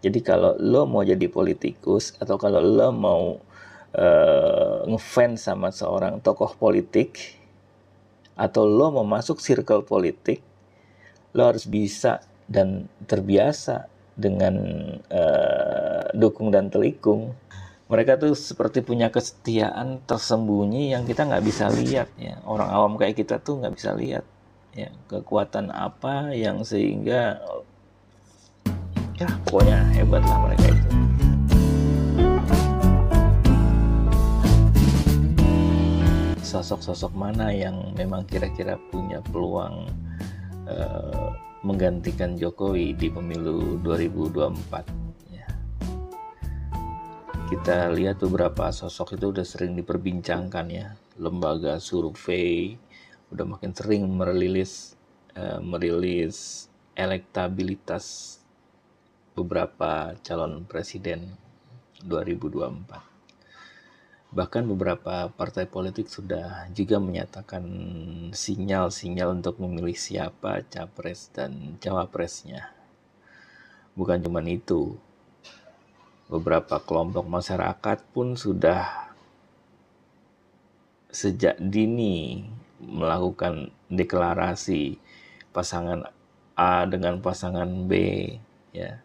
Jadi kalau lo mau jadi politikus atau kalau lo mau uh, ngefans sama seorang tokoh politik atau lo mau masuk circle politik, lo harus bisa dan terbiasa dengan uh, dukung dan telikung. Mereka tuh seperti punya kesetiaan tersembunyi yang kita nggak bisa lihat ya. Orang awam kayak kita tuh nggak bisa lihat ya kekuatan apa yang sehingga ya pokoknya hebat lah mereka itu. Sosok-sosok mana yang memang kira-kira punya peluang uh, menggantikan Jokowi di pemilu 2024 ya. kita lihat beberapa sosok itu udah sering diperbincangkan ya. Lembaga survei udah makin sering merilis uh, merilis elektabilitas beberapa calon presiden 2024. Bahkan beberapa partai politik sudah juga menyatakan sinyal-sinyal untuk memilih siapa capres dan cawapresnya. Bukan cuma itu, beberapa kelompok masyarakat pun sudah sejak dini melakukan deklarasi pasangan A dengan pasangan B ya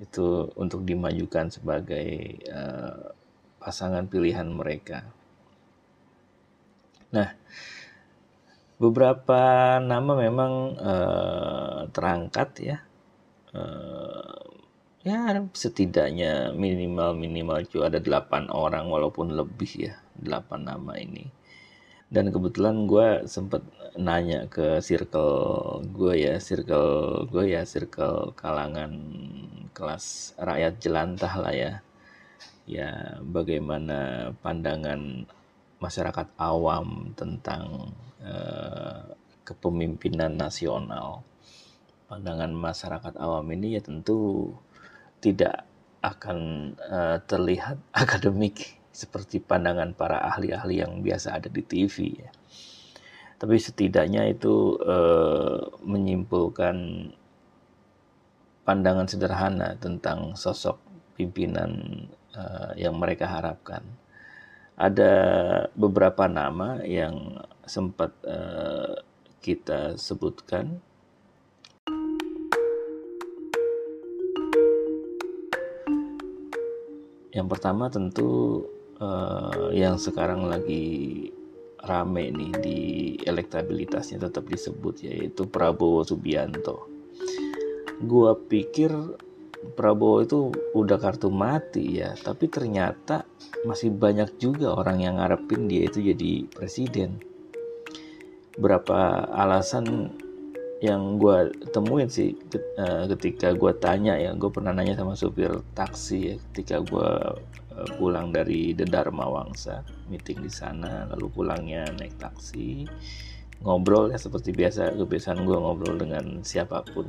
itu untuk dimajukan sebagai uh, pasangan pilihan mereka. Nah, beberapa nama memang uh, terangkat ya, uh, ya setidaknya minimal minimal juga ada delapan orang walaupun lebih ya delapan nama ini dan kebetulan gue sempet nanya ke circle gue ya circle gue ya circle kalangan kelas rakyat jelantah lah ya ya bagaimana pandangan masyarakat awam tentang uh, kepemimpinan nasional pandangan masyarakat awam ini ya tentu tidak akan uh, terlihat akademik seperti pandangan para ahli-ahli yang biasa ada di TV ya. Tapi setidaknya itu uh, menyimpulkan pandangan sederhana tentang sosok pimpinan uh, yang mereka harapkan. Ada beberapa nama yang sempat uh, kita sebutkan. Yang pertama tentu yang sekarang lagi rame nih di elektabilitasnya tetap disebut yaitu Prabowo Subianto. Gua pikir Prabowo itu udah kartu mati ya, tapi ternyata masih banyak juga orang yang ngarepin dia itu jadi presiden. Berapa alasan yang gue temuin sih eh, ketika gue tanya ya, gue pernah nanya sama supir taksi ya, ketika gue pulang dari The Dharma Wangsa meeting di sana lalu pulangnya naik taksi. Ngobrol ya seperti biasa kebiasaan gue ngobrol dengan siapa pun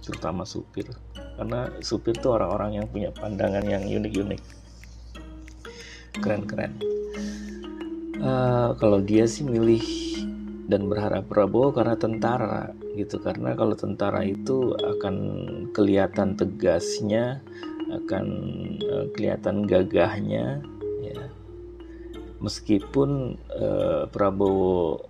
terutama supir. Karena supir tuh orang-orang yang punya pandangan yang unik-unik. Keren-keren. Uh, kalau dia sih milih dan berharap Prabowo karena tentara gitu. Karena kalau tentara itu akan kelihatan tegasnya akan uh, kelihatan gagahnya ya. Meskipun uh, Prabowo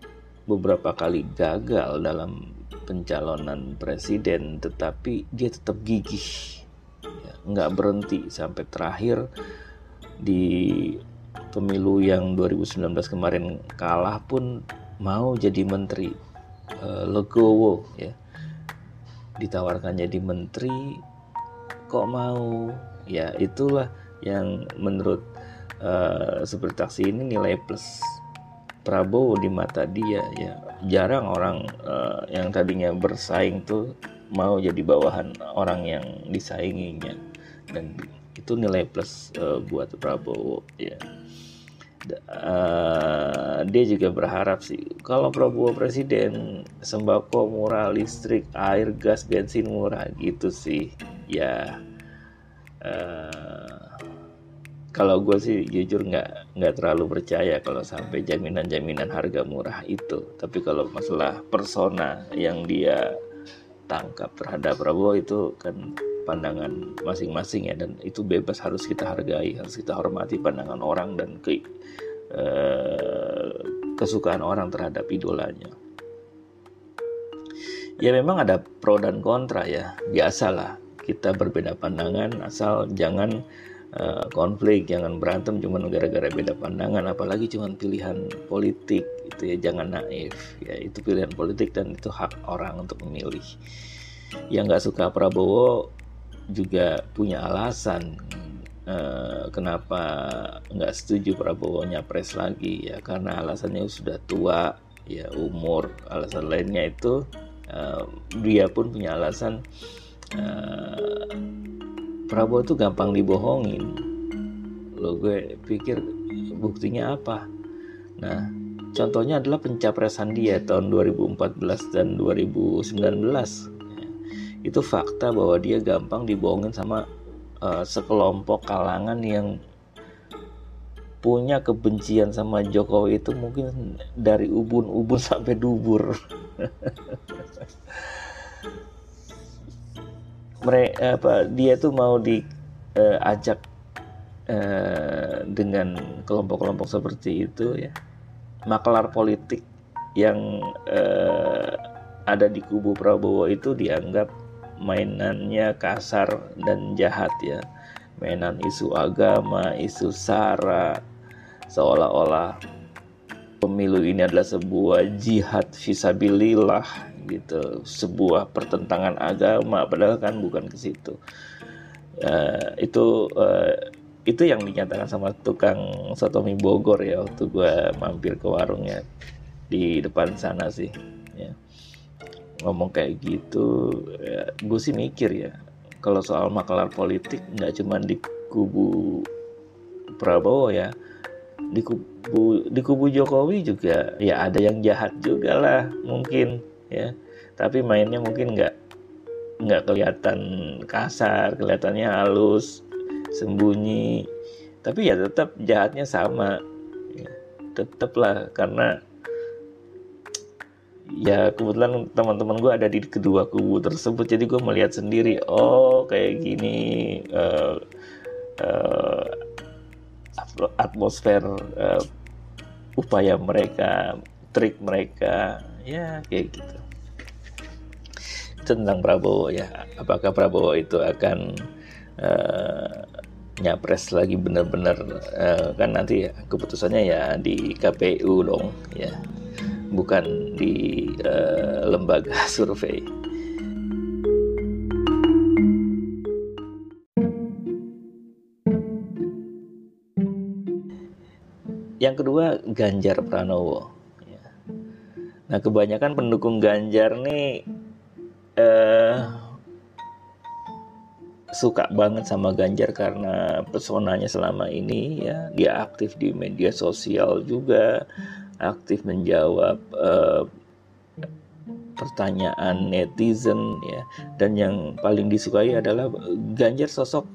beberapa kali gagal dalam pencalonan presiden tetapi dia tetap gigih ya, nggak berhenti sampai terakhir di pemilu yang 2019 kemarin kalah pun mau jadi menteri uh, legowo ya. Ditawarkan jadi menteri kok mau? Ya itulah yang menurut uh, seperti taksi ini nilai plus Prabowo di mata dia. Ya jarang orang uh, yang tadinya bersaing tuh mau jadi bawahan orang yang disainginya. Dan itu nilai plus uh, buat Prabowo ya. Uh, dia juga berharap sih kalau Prabowo presiden sembako murah listrik air gas bensin murah gitu sih ya uh, kalau gue sih jujur nggak nggak terlalu percaya kalau sampai jaminan-jaminan harga murah itu. Tapi kalau masalah persona yang dia tangkap terhadap Prabowo itu kan pandangan masing-masing ya. Dan itu bebas harus kita hargai harus kita hormati pandangan orang dan ke uh, kesukaan orang terhadap idolanya. Ya memang ada pro dan kontra ya biasalah kita berbeda pandangan asal jangan uh, konflik jangan berantem cuma gara-gara beda pandangan apalagi cuma pilihan politik itu ya jangan naif ya itu pilihan politik dan itu hak orang untuk memilih. Yang nggak suka Prabowo juga punya alasan uh, kenapa nggak setuju Prabowo nyapres lagi ya karena alasannya sudah tua ya umur alasan lainnya itu uh, dia pun punya alasan uh, Prabowo tuh gampang dibohongin. Lo gue pikir buktinya apa? Nah contohnya adalah pencapresan dia tahun 2014 dan 2019 itu fakta bahwa dia gampang dibohongin sama uh, sekelompok kalangan yang punya kebencian sama Jokowi itu mungkin dari ubun-ubun sampai dubur. mereka apa dia tuh mau diajak uh, uh, dengan kelompok-kelompok seperti itu ya. Maklar politik yang uh, ada di kubu Prabowo itu dianggap mainannya kasar dan jahat ya. Mainan isu agama isu sara seolah-olah pemilu ini adalah sebuah jihad visabilillah gitu. Sebuah pertentangan agama padahal kan bukan ke situ. Uh, itu uh, itu yang dinyatakan sama tukang sotomi Bogor ya waktu gue mampir ke warungnya di depan sana sih ya. Ngomong kayak gitu ya, gue sih mikir ya kalau soal makalar politik nggak cuma di kubu Prabowo ya di kubu di kubu Jokowi juga ya ada yang jahat juga lah mungkin ya. Tapi mainnya mungkin nggak nggak kelihatan kasar kelihatannya halus sembunyi. Tapi ya tetap jahatnya sama ya, tetap lah karena ya kebetulan teman-teman gue ada di kedua kubu tersebut jadi gue melihat sendiri oh kayak gini uh, uh, atmosfer uh, upaya mereka trik mereka ya. Kayak gitu. Tentang Prabowo ya. Apakah Prabowo itu akan uh, nyapres lagi benar-benar uh, kan nanti ya, keputusannya ya di KPU dong ya. Bukan di uh, lembaga survei. Yang kedua Ganjar Pranowo. Nah kebanyakan pendukung Ganjar nih eh, suka banget sama Ganjar karena pesonanya selama ini ya dia aktif di media sosial juga aktif menjawab eh, pertanyaan netizen ya. Dan yang paling disukai adalah Ganjar sosok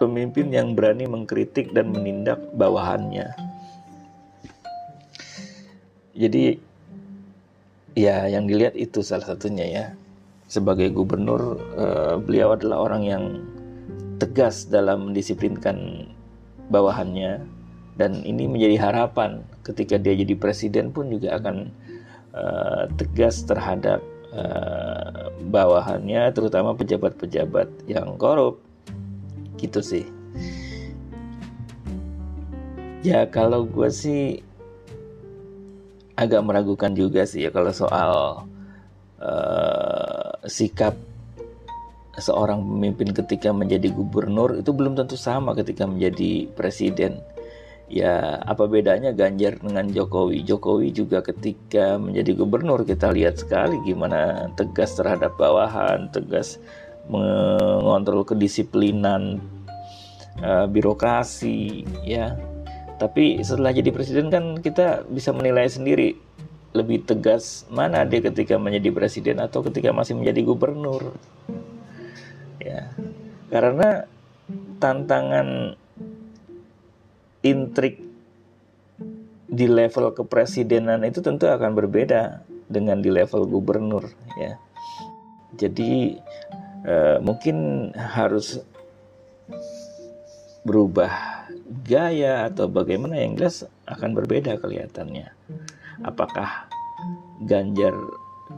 pemimpin yang berani mengkritik dan menindak bawahannya. Jadi ya yang dilihat itu salah satunya ya. Sebagai gubernur uh, beliau adalah orang yang tegas dalam mendisiplinkan bawahannya. Dan ini menjadi harapan ketika dia jadi presiden pun juga akan uh, tegas terhadap uh, bawahannya terutama pejabat-pejabat yang korup. Gitu sih. Ya kalau gue sih agak meragukan juga sih ya kalau soal uh, sikap seorang pemimpin ketika menjadi gubernur itu belum tentu sama ketika menjadi presiden. Ya, apa bedanya Ganjar dengan Jokowi? Jokowi juga ketika menjadi gubernur kita lihat sekali gimana tegas terhadap bawahan, tegas mengontrol kedisiplinan uh, birokrasi, ya tapi setelah jadi presiden kan kita bisa menilai sendiri lebih tegas mana dia ketika menjadi presiden atau ketika masih menjadi gubernur. Ya. Karena tantangan intrik di level kepresidenan itu tentu akan berbeda dengan di level gubernur ya. Jadi uh, mungkin harus berubah gaya atau bagaimana yang jelas akan berbeda kelihatannya. Apakah Ganjar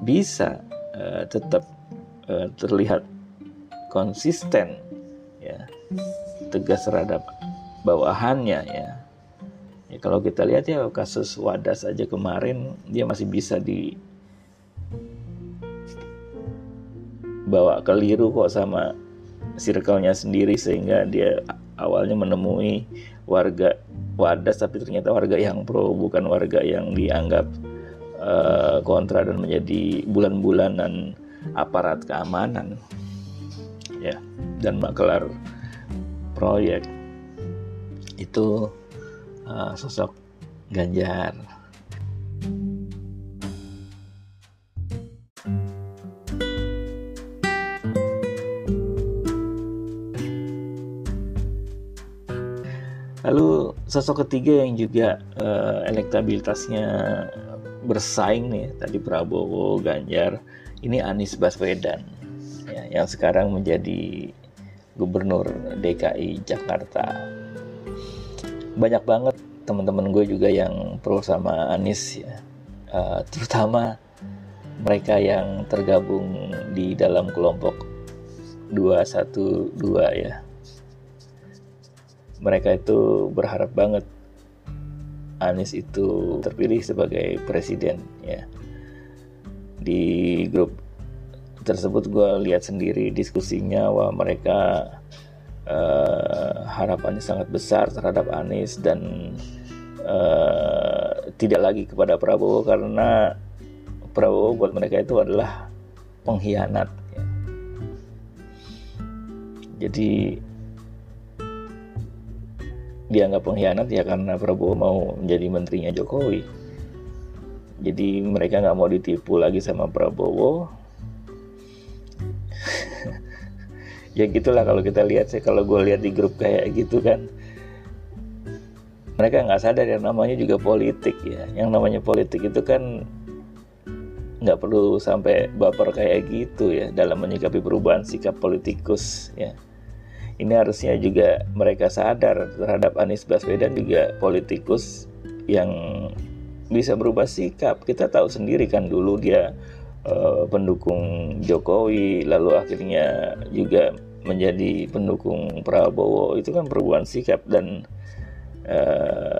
bisa uh, tetap uh, terlihat konsisten ya tegas terhadap bawahannya ya. ya kalau kita lihat ya kasus Wadas aja kemarin dia masih bisa di bawa keliru kok sama circle-nya sendiri sehingga dia awalnya menemui warga Wadas tapi ternyata warga yang pro bukan warga yang dianggap uh, kontra dan menjadi bulan-bulanan aparat keamanan ya dan makelar proyek itu uh, sosok Ganjar. Sosok ketiga yang juga uh, elektabilitasnya bersaing nih tadi Prabowo, Ganjar, ini Anies Baswedan ya, yang sekarang menjadi Gubernur DKI Jakarta. Banyak banget teman-teman gue juga yang pro sama Anies ya, uh, terutama mereka yang tergabung di dalam kelompok 212 ya. Mereka itu berharap banget Anies itu terpilih sebagai presiden ya. Di grup tersebut gue lihat sendiri diskusinya wah mereka uh, harapannya sangat besar terhadap Anies dan uh, tidak lagi kepada Prabowo karena Prabowo buat mereka itu adalah pengkhianat. Ya. Jadi dianggap pengkhianat ya karena Prabowo mau menjadi menterinya Jokowi. Jadi mereka nggak mau ditipu lagi sama Prabowo, ya gitulah kalau kita lihat sih kalau gue lihat di grup kayak gitu kan mereka nggak sadar yang namanya juga politik ya. Yang namanya politik itu kan nggak perlu sampai baper kayak gitu ya dalam menyikapi perubahan sikap politikus ya ini harusnya juga mereka sadar terhadap Anies Baswedan juga politikus yang bisa berubah sikap. Kita tahu sendiri kan dulu dia uh, pendukung Jokowi lalu akhirnya juga menjadi pendukung Prabowo. Itu kan perubahan sikap dan uh,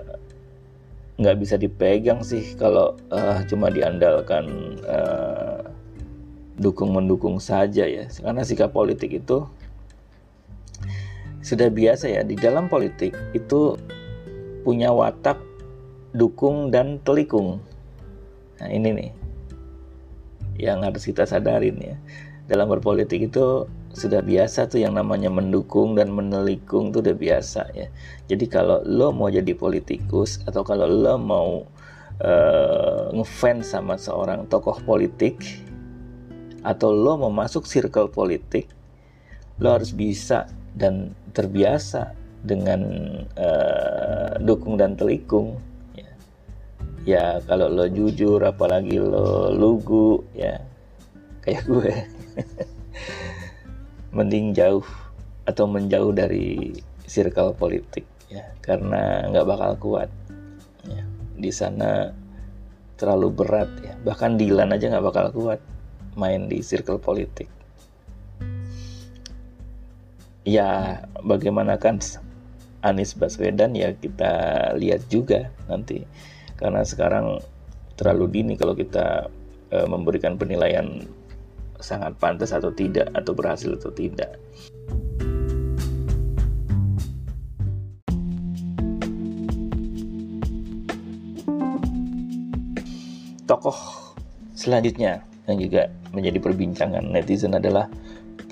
nggak bisa dipegang sih kalau uh, cuma diandalkan uh, dukung mendukung saja ya. Karena sikap politik itu sudah biasa ya di dalam politik itu punya watak dukung dan telikung. Nah ini nih yang harus kita sadarin ya. Dalam berpolitik itu sudah biasa tuh yang namanya mendukung dan menelikung tuh udah biasa ya. Jadi kalau lo mau jadi politikus atau kalau lo mau uh, ngefans sama seorang tokoh politik atau lo mau masuk circle politik lo harus bisa dan terbiasa dengan uh, dukung dan telikung ya. Kalau lo jujur apalagi lo lugu ya. Kayak gue. Mending jauh atau menjauh dari circle politik ya. Karena nggak bakal kuat ya. di sana terlalu berat ya. Bahkan Dilan aja nggak bakal kuat main di circle politik ya bagaimana kan Anies Baswedan ya kita lihat juga nanti karena sekarang terlalu dini kalau kita e, memberikan penilaian sangat pantas atau tidak atau berhasil atau tidak. Tokoh selanjutnya yang juga menjadi perbincangan netizen adalah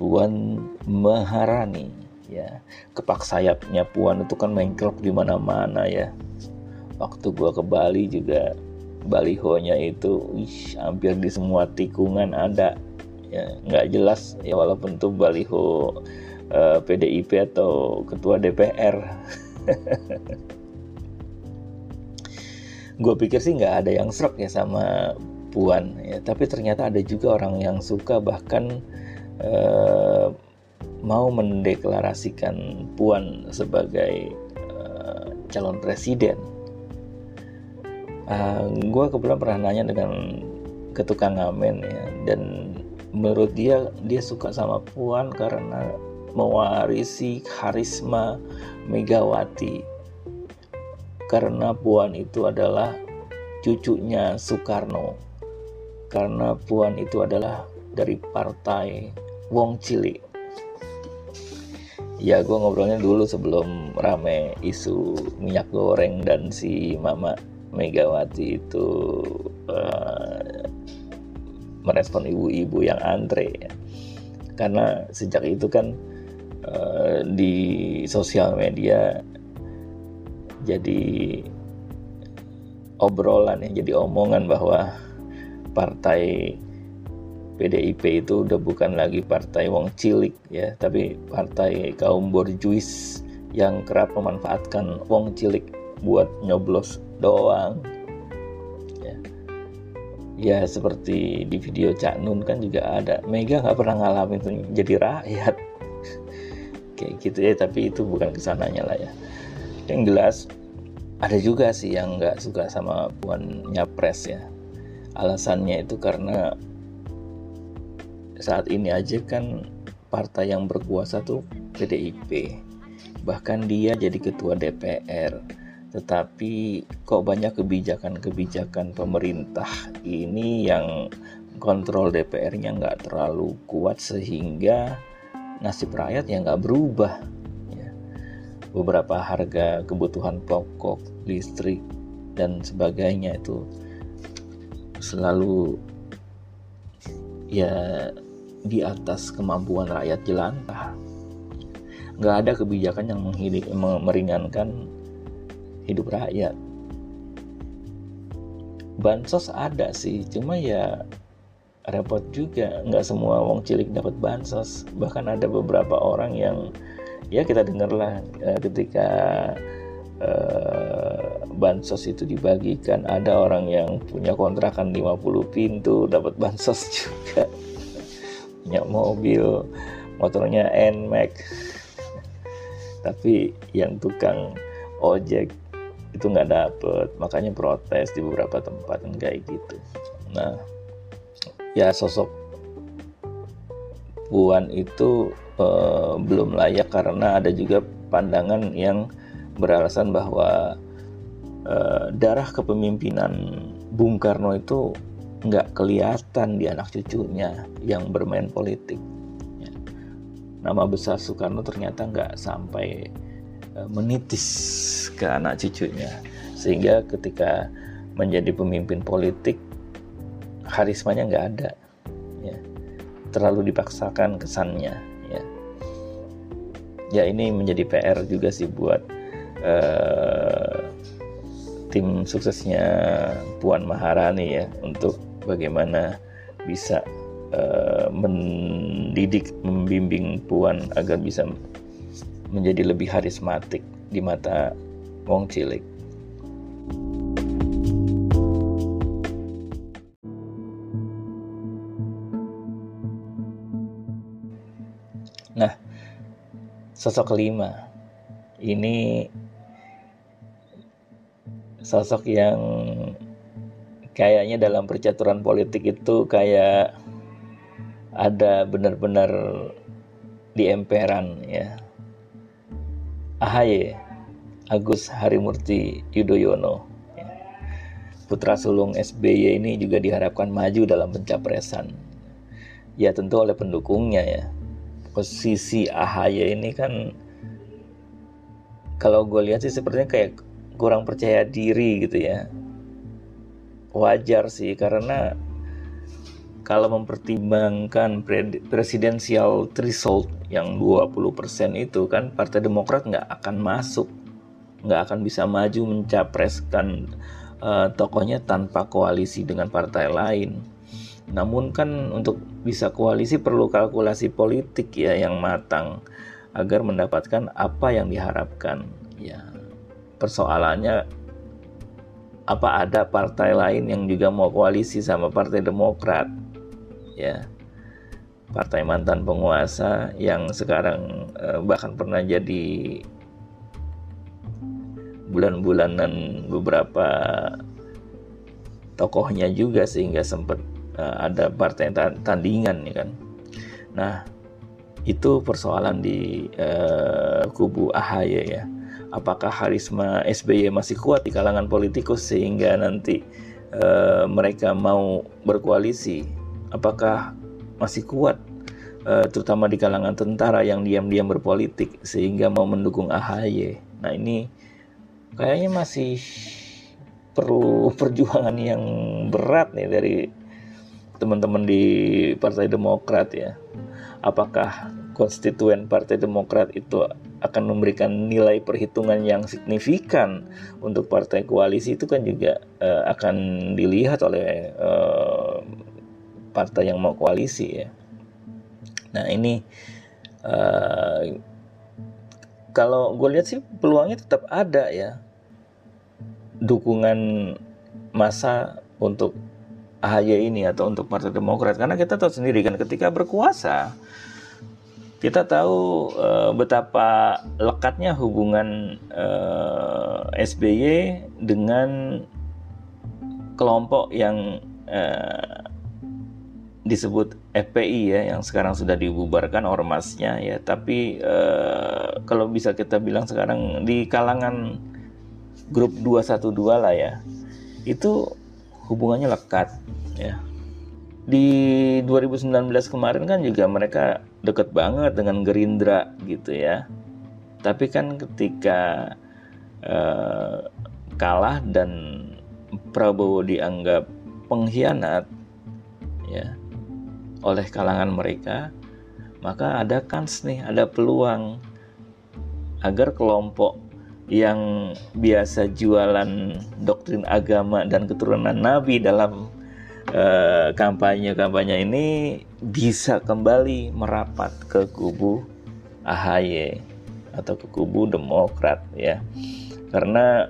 Puan Maharani ya. Kepak sayapnya Puan itu kan mengklok di mana-mana ya. Waktu gua ke Bali juga balihonya itu wih, hampir di semua tikungan ada ya. Nggak jelas ya walaupun itu baliho eh, PDIP atau ketua DPR gue pikir sih nggak ada yang serak ya sama Puan ya. Tapi ternyata ada juga orang yang suka bahkan uh, mau mendeklarasikan Puan sebagai uh, calon presiden. Uh, gue kebetulan pernah nanya dengan ketukang ngamen ya dan menurut dia dia suka sama Puan karena mewarisi karisma Megawati karena Puan itu adalah cucunya Soekarno karena Puan itu adalah dari partai Wong Cilik ya gue ngobrolnya dulu sebelum rame isu minyak goreng dan si Mama Megawati itu uh, merespon ibu-ibu yang antre ya. karena sejak itu kan uh, di sosial media jadi obrolan ya jadi omongan bahwa partai PDIP itu udah bukan lagi partai wong cilik ya tapi partai kaum borjuis yang kerap memanfaatkan wong cilik buat nyoblos doang. Ya, ya seperti di video Cak Nun kan juga ada. Mega nggak pernah ngalamin jadi rakyat. Kayak gitu ya tapi itu bukan ke sananya lah ya. Yang jelas ada juga sih yang nggak suka sama Puan Nyapres ya. Alasannya itu karena saat ini aja kan partai yang berkuasa tuh PDIP bahkan dia jadi ketua DPR tetapi kok banyak kebijakan-kebijakan pemerintah ini yang kontrol DPR-nya nggak terlalu kuat sehingga nasib rakyat yang nggak berubah beberapa harga kebutuhan pokok, listrik, dan sebagainya itu selalu ya di atas kemampuan rakyat jelantah. Nggak ada kebijakan yang menghidup, meringankan hidup rakyat. Bansos ada sih, cuma ya repot juga. Nggak semua wong cilik dapat bansos. Bahkan ada beberapa orang yang ya kita dengarlah uh, ketika uh, bansos itu dibagikan ada orang yang punya kontrakan 50 pintu dapat bansos juga punya mobil motornya NMAX tapi yang tukang ojek itu nggak dapet makanya protes di beberapa tempat kayak gitu. Nah ya sosok Puan itu uh, belum layak karena ada juga pandangan yang beralasan bahwa uh, darah kepemimpinan Bung Karno itu nggak kelihatan di anak cucunya yang bermain politik. Ya. Nama besar Soekarno ternyata nggak sampai uh, menitis ke anak cucunya, sehingga ketika menjadi pemimpin politik karismanya nggak ada, ya. terlalu dipaksakan kesannya ya ini menjadi PR juga sih buat uh, tim suksesnya Puan Maharani ya untuk bagaimana bisa uh, mendidik membimbing Puan agar bisa menjadi lebih harismatik di mata Wong Cilik. Nah, sosok kelima ini sosok yang kayaknya dalam percaturan politik itu kayak ada benar-benar di emperan ya. AHY Agus Harimurti Yudhoyono ya. putra sulung SBY ini juga diharapkan maju dalam pencapresan. Ya tentu oleh pendukungnya ya. Posisi AHY ini kan kalau gue lihat sih sepertinya kayak kurang percaya diri gitu ya wajar sih karena kalau mempertimbangkan presidensial threshold yang 20% itu kan Partai Demokrat nggak akan masuk nggak akan bisa maju mencapreskan uh, tokohnya tanpa koalisi dengan partai lain namun kan untuk bisa koalisi perlu kalkulasi politik ya yang matang agar mendapatkan apa yang diharapkan. Ya. Persoalannya apa ada partai lain yang juga mau koalisi sama Partai Demokrat? Ya. partai mantan penguasa yang sekarang uh, bahkan pernah jadi bulan-bulanan beberapa tokohnya juga sehingga sempat uh, ada partai tandingan ya kan. Nah, itu persoalan di uh, kubu AHY ya. Apakah karisma SBY masih kuat di kalangan politikus sehingga nanti uh, mereka mau berkoalisi? Apakah masih kuat uh, terutama di kalangan tentara yang diam-diam berpolitik sehingga mau mendukung AHY. Nah ini kayaknya masih perlu perjuangan yang berat nih dari teman-teman di Partai Demokrat ya. Apakah konstituen Partai Demokrat itu akan memberikan nilai perhitungan yang signifikan untuk partai koalisi itu kan juga uh, akan dilihat oleh uh, partai yang mau koalisi ya. Nah ini uh, kalau gue lihat sih peluangnya tetap ada ya dukungan masa untuk AHY ini atau untuk Partai Demokrat karena kita tahu sendiri kan ketika berkuasa kita tahu uh, betapa lekatnya hubungan uh, SBY dengan kelompok yang uh, disebut FPI ya yang sekarang sudah dibubarkan ormasnya ya. Tapi kalau bisa kita bilang sekarang di kalangan grup 212 lah ya itu hubungannya lekat ya. Di 2019 kemarin kan juga mereka deket banget dengan Gerindra gitu ya. Tapi kan ketika uh, kalah dan Prabowo dianggap pengkhianat ya oleh kalangan mereka, maka ada kans nih, ada peluang agar kelompok yang biasa jualan doktrin agama dan keturunan Nabi dalam kampanye-kampanye uh, ini bisa kembali merapat ke kubu AHY atau ke kubu Demokrat ya. Karena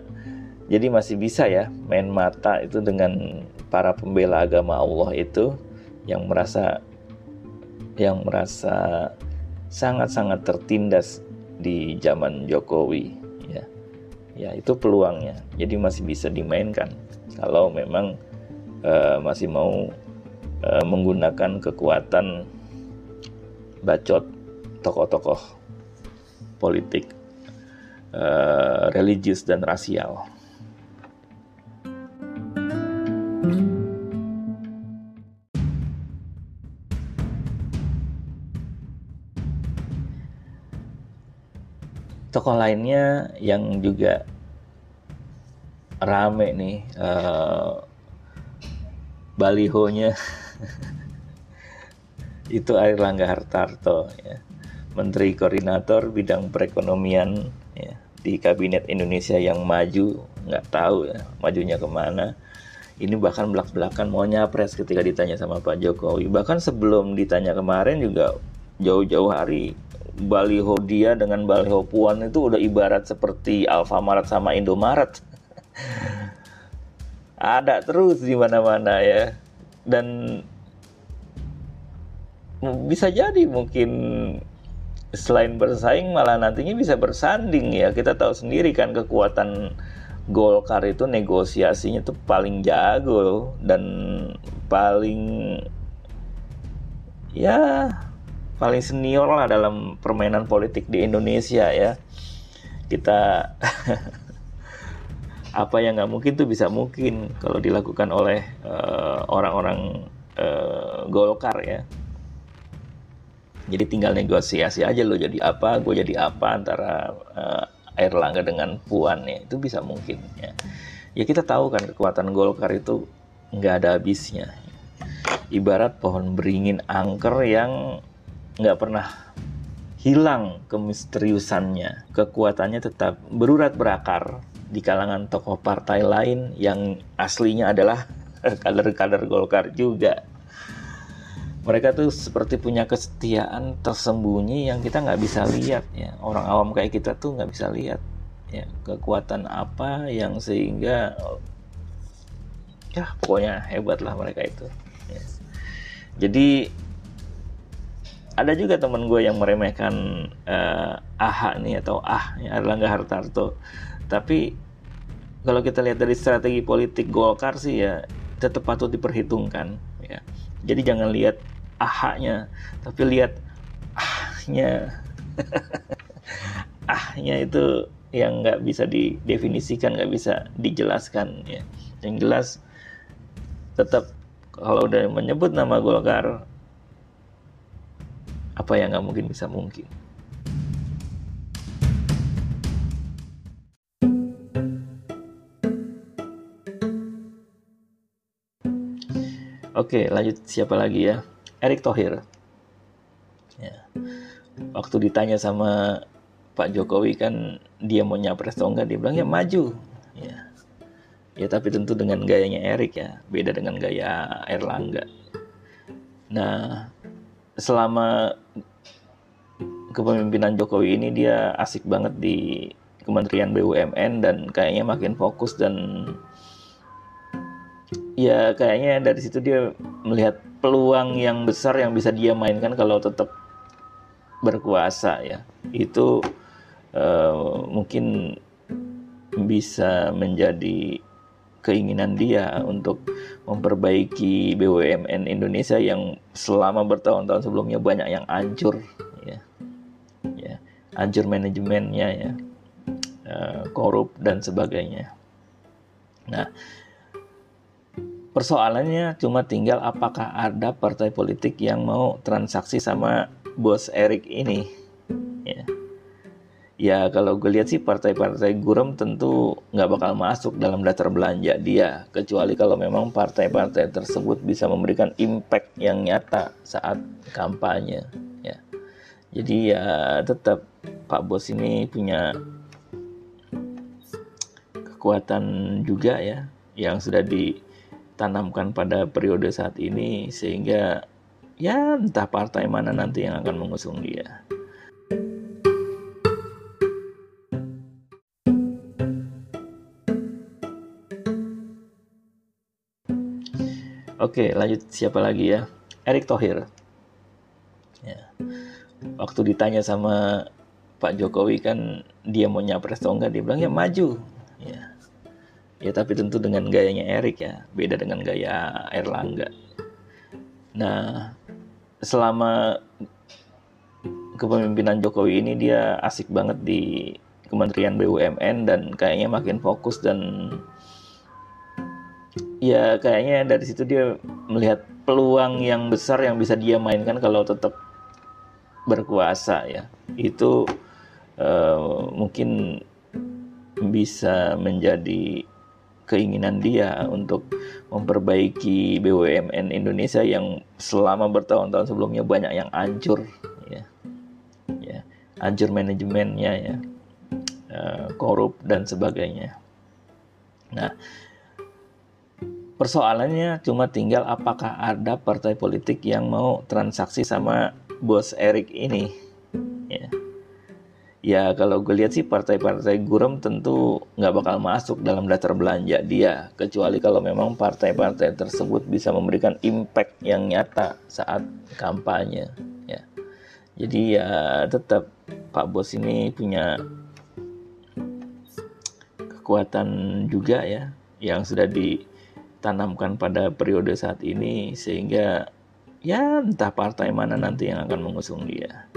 jadi masih bisa ya main mata itu dengan para pembela agama Allah itu yang merasa yang merasa sangat-sangat tertindas di zaman Jokowi ya. Ya itu peluangnya. Jadi masih bisa dimainkan. Kalau memang uh, masih mau uh, menggunakan kekuatan bacot tokoh-tokoh politik uh, religius dan rasial. tokoh lainnya yang juga rame nih uh, balihonya. Itu Air Langga Hartarto ya. Menteri Koordinator bidang perekonomian ya, di Kabinet Indonesia yang maju nggak tahu ya majunya ke mana. Ini bahkan belak-belakan mau nyapres ketika ditanya sama Pak Jokowi. Bahkan sebelum ditanya kemarin juga jauh-jauh hari baliho dia dengan baliho Puan itu udah ibarat seperti Alfamaret sama Indomaret. Ada terus di mana-mana ya. Dan bisa jadi mungkin selain bersaing malah nantinya bisa bersanding ya. Kita tahu sendiri kan kekuatan Golkar itu negosiasinya tuh paling jago dan paling ya paling senior lah dalam permainan politik di Indonesia ya kita apa yang nggak mungkin tuh bisa mungkin kalau dilakukan oleh uh, orang-orang uh, Golkar ya. Jadi tinggal negosiasi aja lo jadi apa gue jadi apa antara uh, Air Langga dengan Puan ya itu bisa mungkin ya. Ya kita tahu kan kekuatan Golkar itu nggak ada habisnya. Ibarat pohon beringin angker yang nggak pernah hilang kemisteriusannya. Kekuatannya tetap berurat berakar di kalangan tokoh partai lain yang aslinya adalah kader-kader Golkar juga. Mereka tuh seperti punya kesetiaan tersembunyi yang kita nggak bisa lihat ya. Orang awam kayak kita tuh nggak bisa lihat ya kekuatan apa yang sehingga ya pokoknya hebat lah mereka itu. Ya. Jadi ada juga teman gue yang meremehkan uh, AHA nih atau ah ya Erlangga Hartarto tapi kalau kita lihat dari strategi politik Golkar sih ya tetap patut diperhitungkan ya. Jadi jangan lihat ahnya tapi lihat ahnya. Ahnya itu yang nggak bisa didefinisikan nggak bisa dijelaskan ya. Yang jelas tetap kalau udah menyebut nama Golkar apa yang nggak mungkin bisa mungkin Oke, lanjut siapa lagi ya? Erick Thohir. Ya. Waktu ditanya sama Pak Jokowi kan dia mau nyapres atau enggak, dia bilang ya maju. Ya. Ya tapi tentu dengan gayanya Erik ya, beda dengan gaya Erlangga. Nah, selama kepemimpinan Jokowi ini dia asik banget di Kementerian BUMN dan kayaknya makin fokus dan ya kayaknya dari situ dia melihat peluang yang besar yang bisa dia mainkan kalau tetap berkuasa ya. Itu uh, mungkin bisa menjadi keinginan dia untuk memperbaiki BUMN Indonesia yang selama bertahun-tahun sebelumnya banyak yang hancur ya. Ya hancur manajemennya ya. Uh, korup dan sebagainya. Nah Persoalannya cuma tinggal apakah ada partai politik yang mau transaksi sama bos Erik ini. Ya. ya kalau gue lihat sih partai-partai gurem tentu nggak bakal masuk dalam daftar belanja dia kecuali kalau memang partai-partai tersebut bisa memberikan impact yang nyata saat kampanye ya jadi ya tetap Pak Bos ini punya kekuatan juga ya yang sudah di tanamkan pada periode saat ini sehingga ya entah partai mana nanti yang akan mengusung dia. Oke, lanjut siapa lagi ya? Erick Thohir. Ya. Waktu ditanya sama Pak Jokowi kan dia mau nyapres atau enggak, dia bilang ya maju. Ya ya tapi tentu dengan gayanya Erik ya. Beda dengan gaya Erlangga. Nah selama kepemimpinan Jokowi ini dia asik banget di Kementerian BUMN dan kayaknya makin fokus dan ya kayaknya dari situ dia melihat peluang yang besar yang bisa dia mainkan kalau tetap berkuasa ya. Itu uh, mungkin bisa menjadi keinginan dia untuk memperbaiki BUMN Indonesia yang selama bertahun-tahun sebelumnya banyak yang hancur ya. Ya hancur manajemennya ya. Uh, korup dan sebagainya. Nah persoalannya cuma tinggal apakah ada partai politik yang mau transaksi sama bos Erik ini ya ya kalau gue lihat sih partai-partai gurem tentu nggak bakal masuk dalam daftar belanja dia kecuali kalau memang partai-partai tersebut bisa memberikan impact yang nyata saat kampanye ya jadi ya tetap Pak Bos ini punya kekuatan juga ya yang sudah ditanamkan pada periode saat ini sehingga ya entah partai mana nanti yang akan mengusung dia.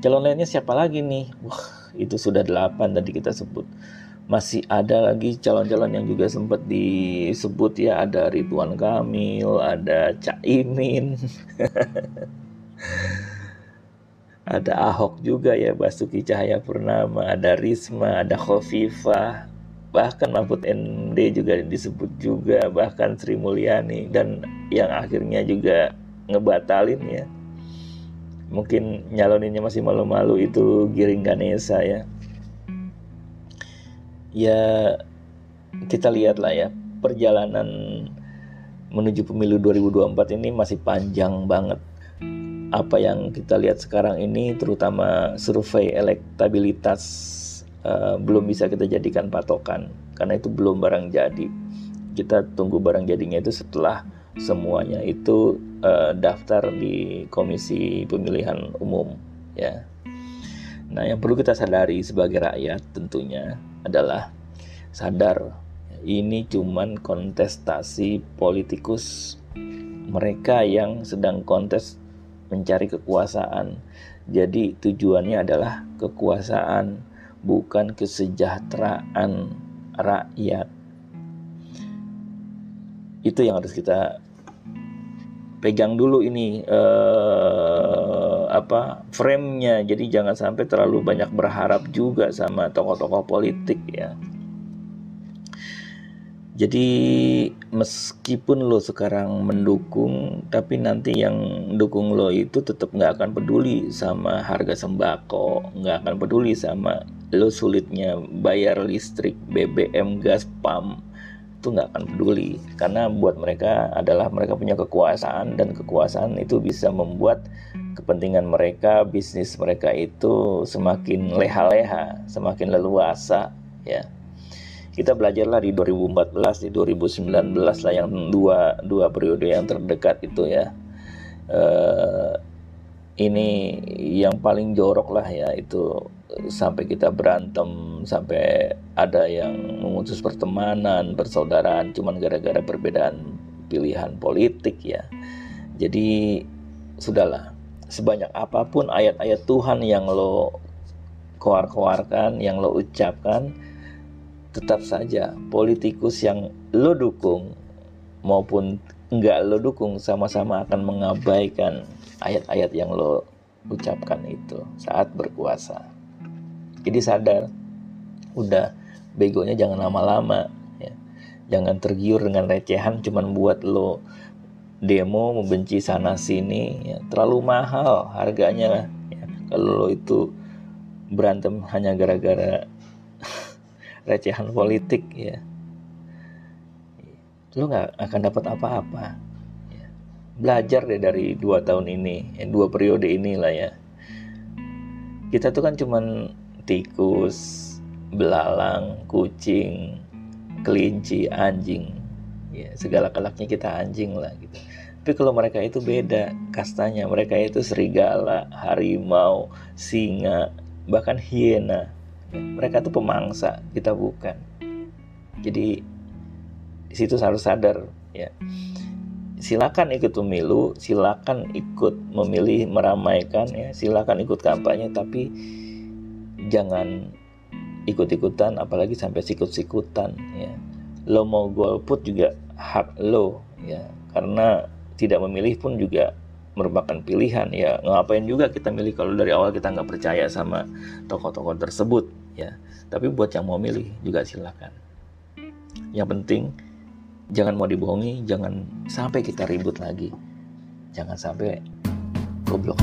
Calon lainnya siapa lagi nih? Wah itu sudah delapan tadi kita sebut. Masih ada lagi calon-calon yang juga sempat disebut ya. Ada Ridwan Kamil ada Cak Imin. Ada Ahok juga ya Basuki Cahaya Purnama ada Risma ada Khofifah bahkan Mahfud MD juga disebut juga. Bahkan Sri Mulyani dan yang akhirnya juga ngebatalin ya mungkin nyaloninnya masih malu-malu itu Giring Ganesa ya. Ya kita lihat lah ya perjalanan menuju pemilu 2024 ini masih panjang banget. Apa yang kita lihat sekarang ini terutama survei elektabilitas uh, belum bisa kita jadikan patokan. Karena itu belum barang jadi. Kita tunggu barang jadinya itu setelah semuanya itu uh, daftar di Komisi Pemilihan Umum ya. Nah, yang perlu kita sadari sebagai rakyat tentunya adalah sadar ini cuman kontestasi politikus mereka yang sedang kontes mencari kekuasaan. Jadi tujuannya adalah kekuasaan, bukan kesejahteraan rakyat. Itu yang harus kita pegang dulu ini eh, apa frame-nya. Jadi jangan sampai terlalu banyak berharap juga sama tokoh-tokoh politik ya. Jadi meskipun lo sekarang mendukung, tapi nanti yang dukung lo itu tetap nggak akan peduli sama harga sembako, nggak akan peduli sama lo sulitnya bayar listrik, BBM, gas, pam, itu nggak akan peduli. Karena buat mereka adalah mereka punya kekuasaan dan kekuasaan itu bisa membuat kepentingan mereka, bisnis mereka itu semakin leha-leha, semakin leluasa, ya. Kita belajarlah di 2014 di 2019 lah yang dua dua periode yang terdekat itu ya. Uh, ini yang paling jorok lah ya itu sampai kita berantem sampai ada yang memutus pertemanan persaudaraan cuman gara-gara perbedaan pilihan politik ya jadi sudahlah sebanyak apa pun ayat-ayat Tuhan yang lo keluar-keluarkan yang lo ucapkan tetap saja politikus yang lo dukung maupun enggak lo dukung sama-sama akan mengabaikan ayat-ayat yang lo ucapkan itu saat berkuasa. Jadi sadar, udah begonya jangan lama-lama, ya. jangan tergiur dengan recehan cuman buat lo demo membenci sana sini, ya. terlalu mahal harganya. Ya. Kalau lo itu berantem hanya gara-gara recehan politik ya lu nggak akan dapat apa-apa ya. belajar deh dari dua tahun ini ya, dua periode inilah ya kita tuh kan cuman tikus belalang kucing kelinci anjing. Ya segala kelaknya kita anjing lah gitu. Tapi kalau mereka itu beda kastanya. Mereka itu serigala harimau singa bahkan hiena. Mereka tuh pemangsa kita bukan. Jadi di situ harus sadar ya. Silakan ikut pemilu silakan ikut memilih meramaikan ya. Silakan ikut kampanye tapi jangan ikut-ikutan apalagi sampai sikut-sikutan ya. Lo mau golput juga hak lo ya. Karena tidak memilih pun juga merupakan pilihan ya. Ngapain juga kita milih kalau dari awal kita nggak percaya sama tokoh-tokoh tersebut ya. Tapi buat yang mau milih juga silakan. Yang penting jangan mau dibohongi jangan sampai kita ribut lagi. Jangan sampai goblok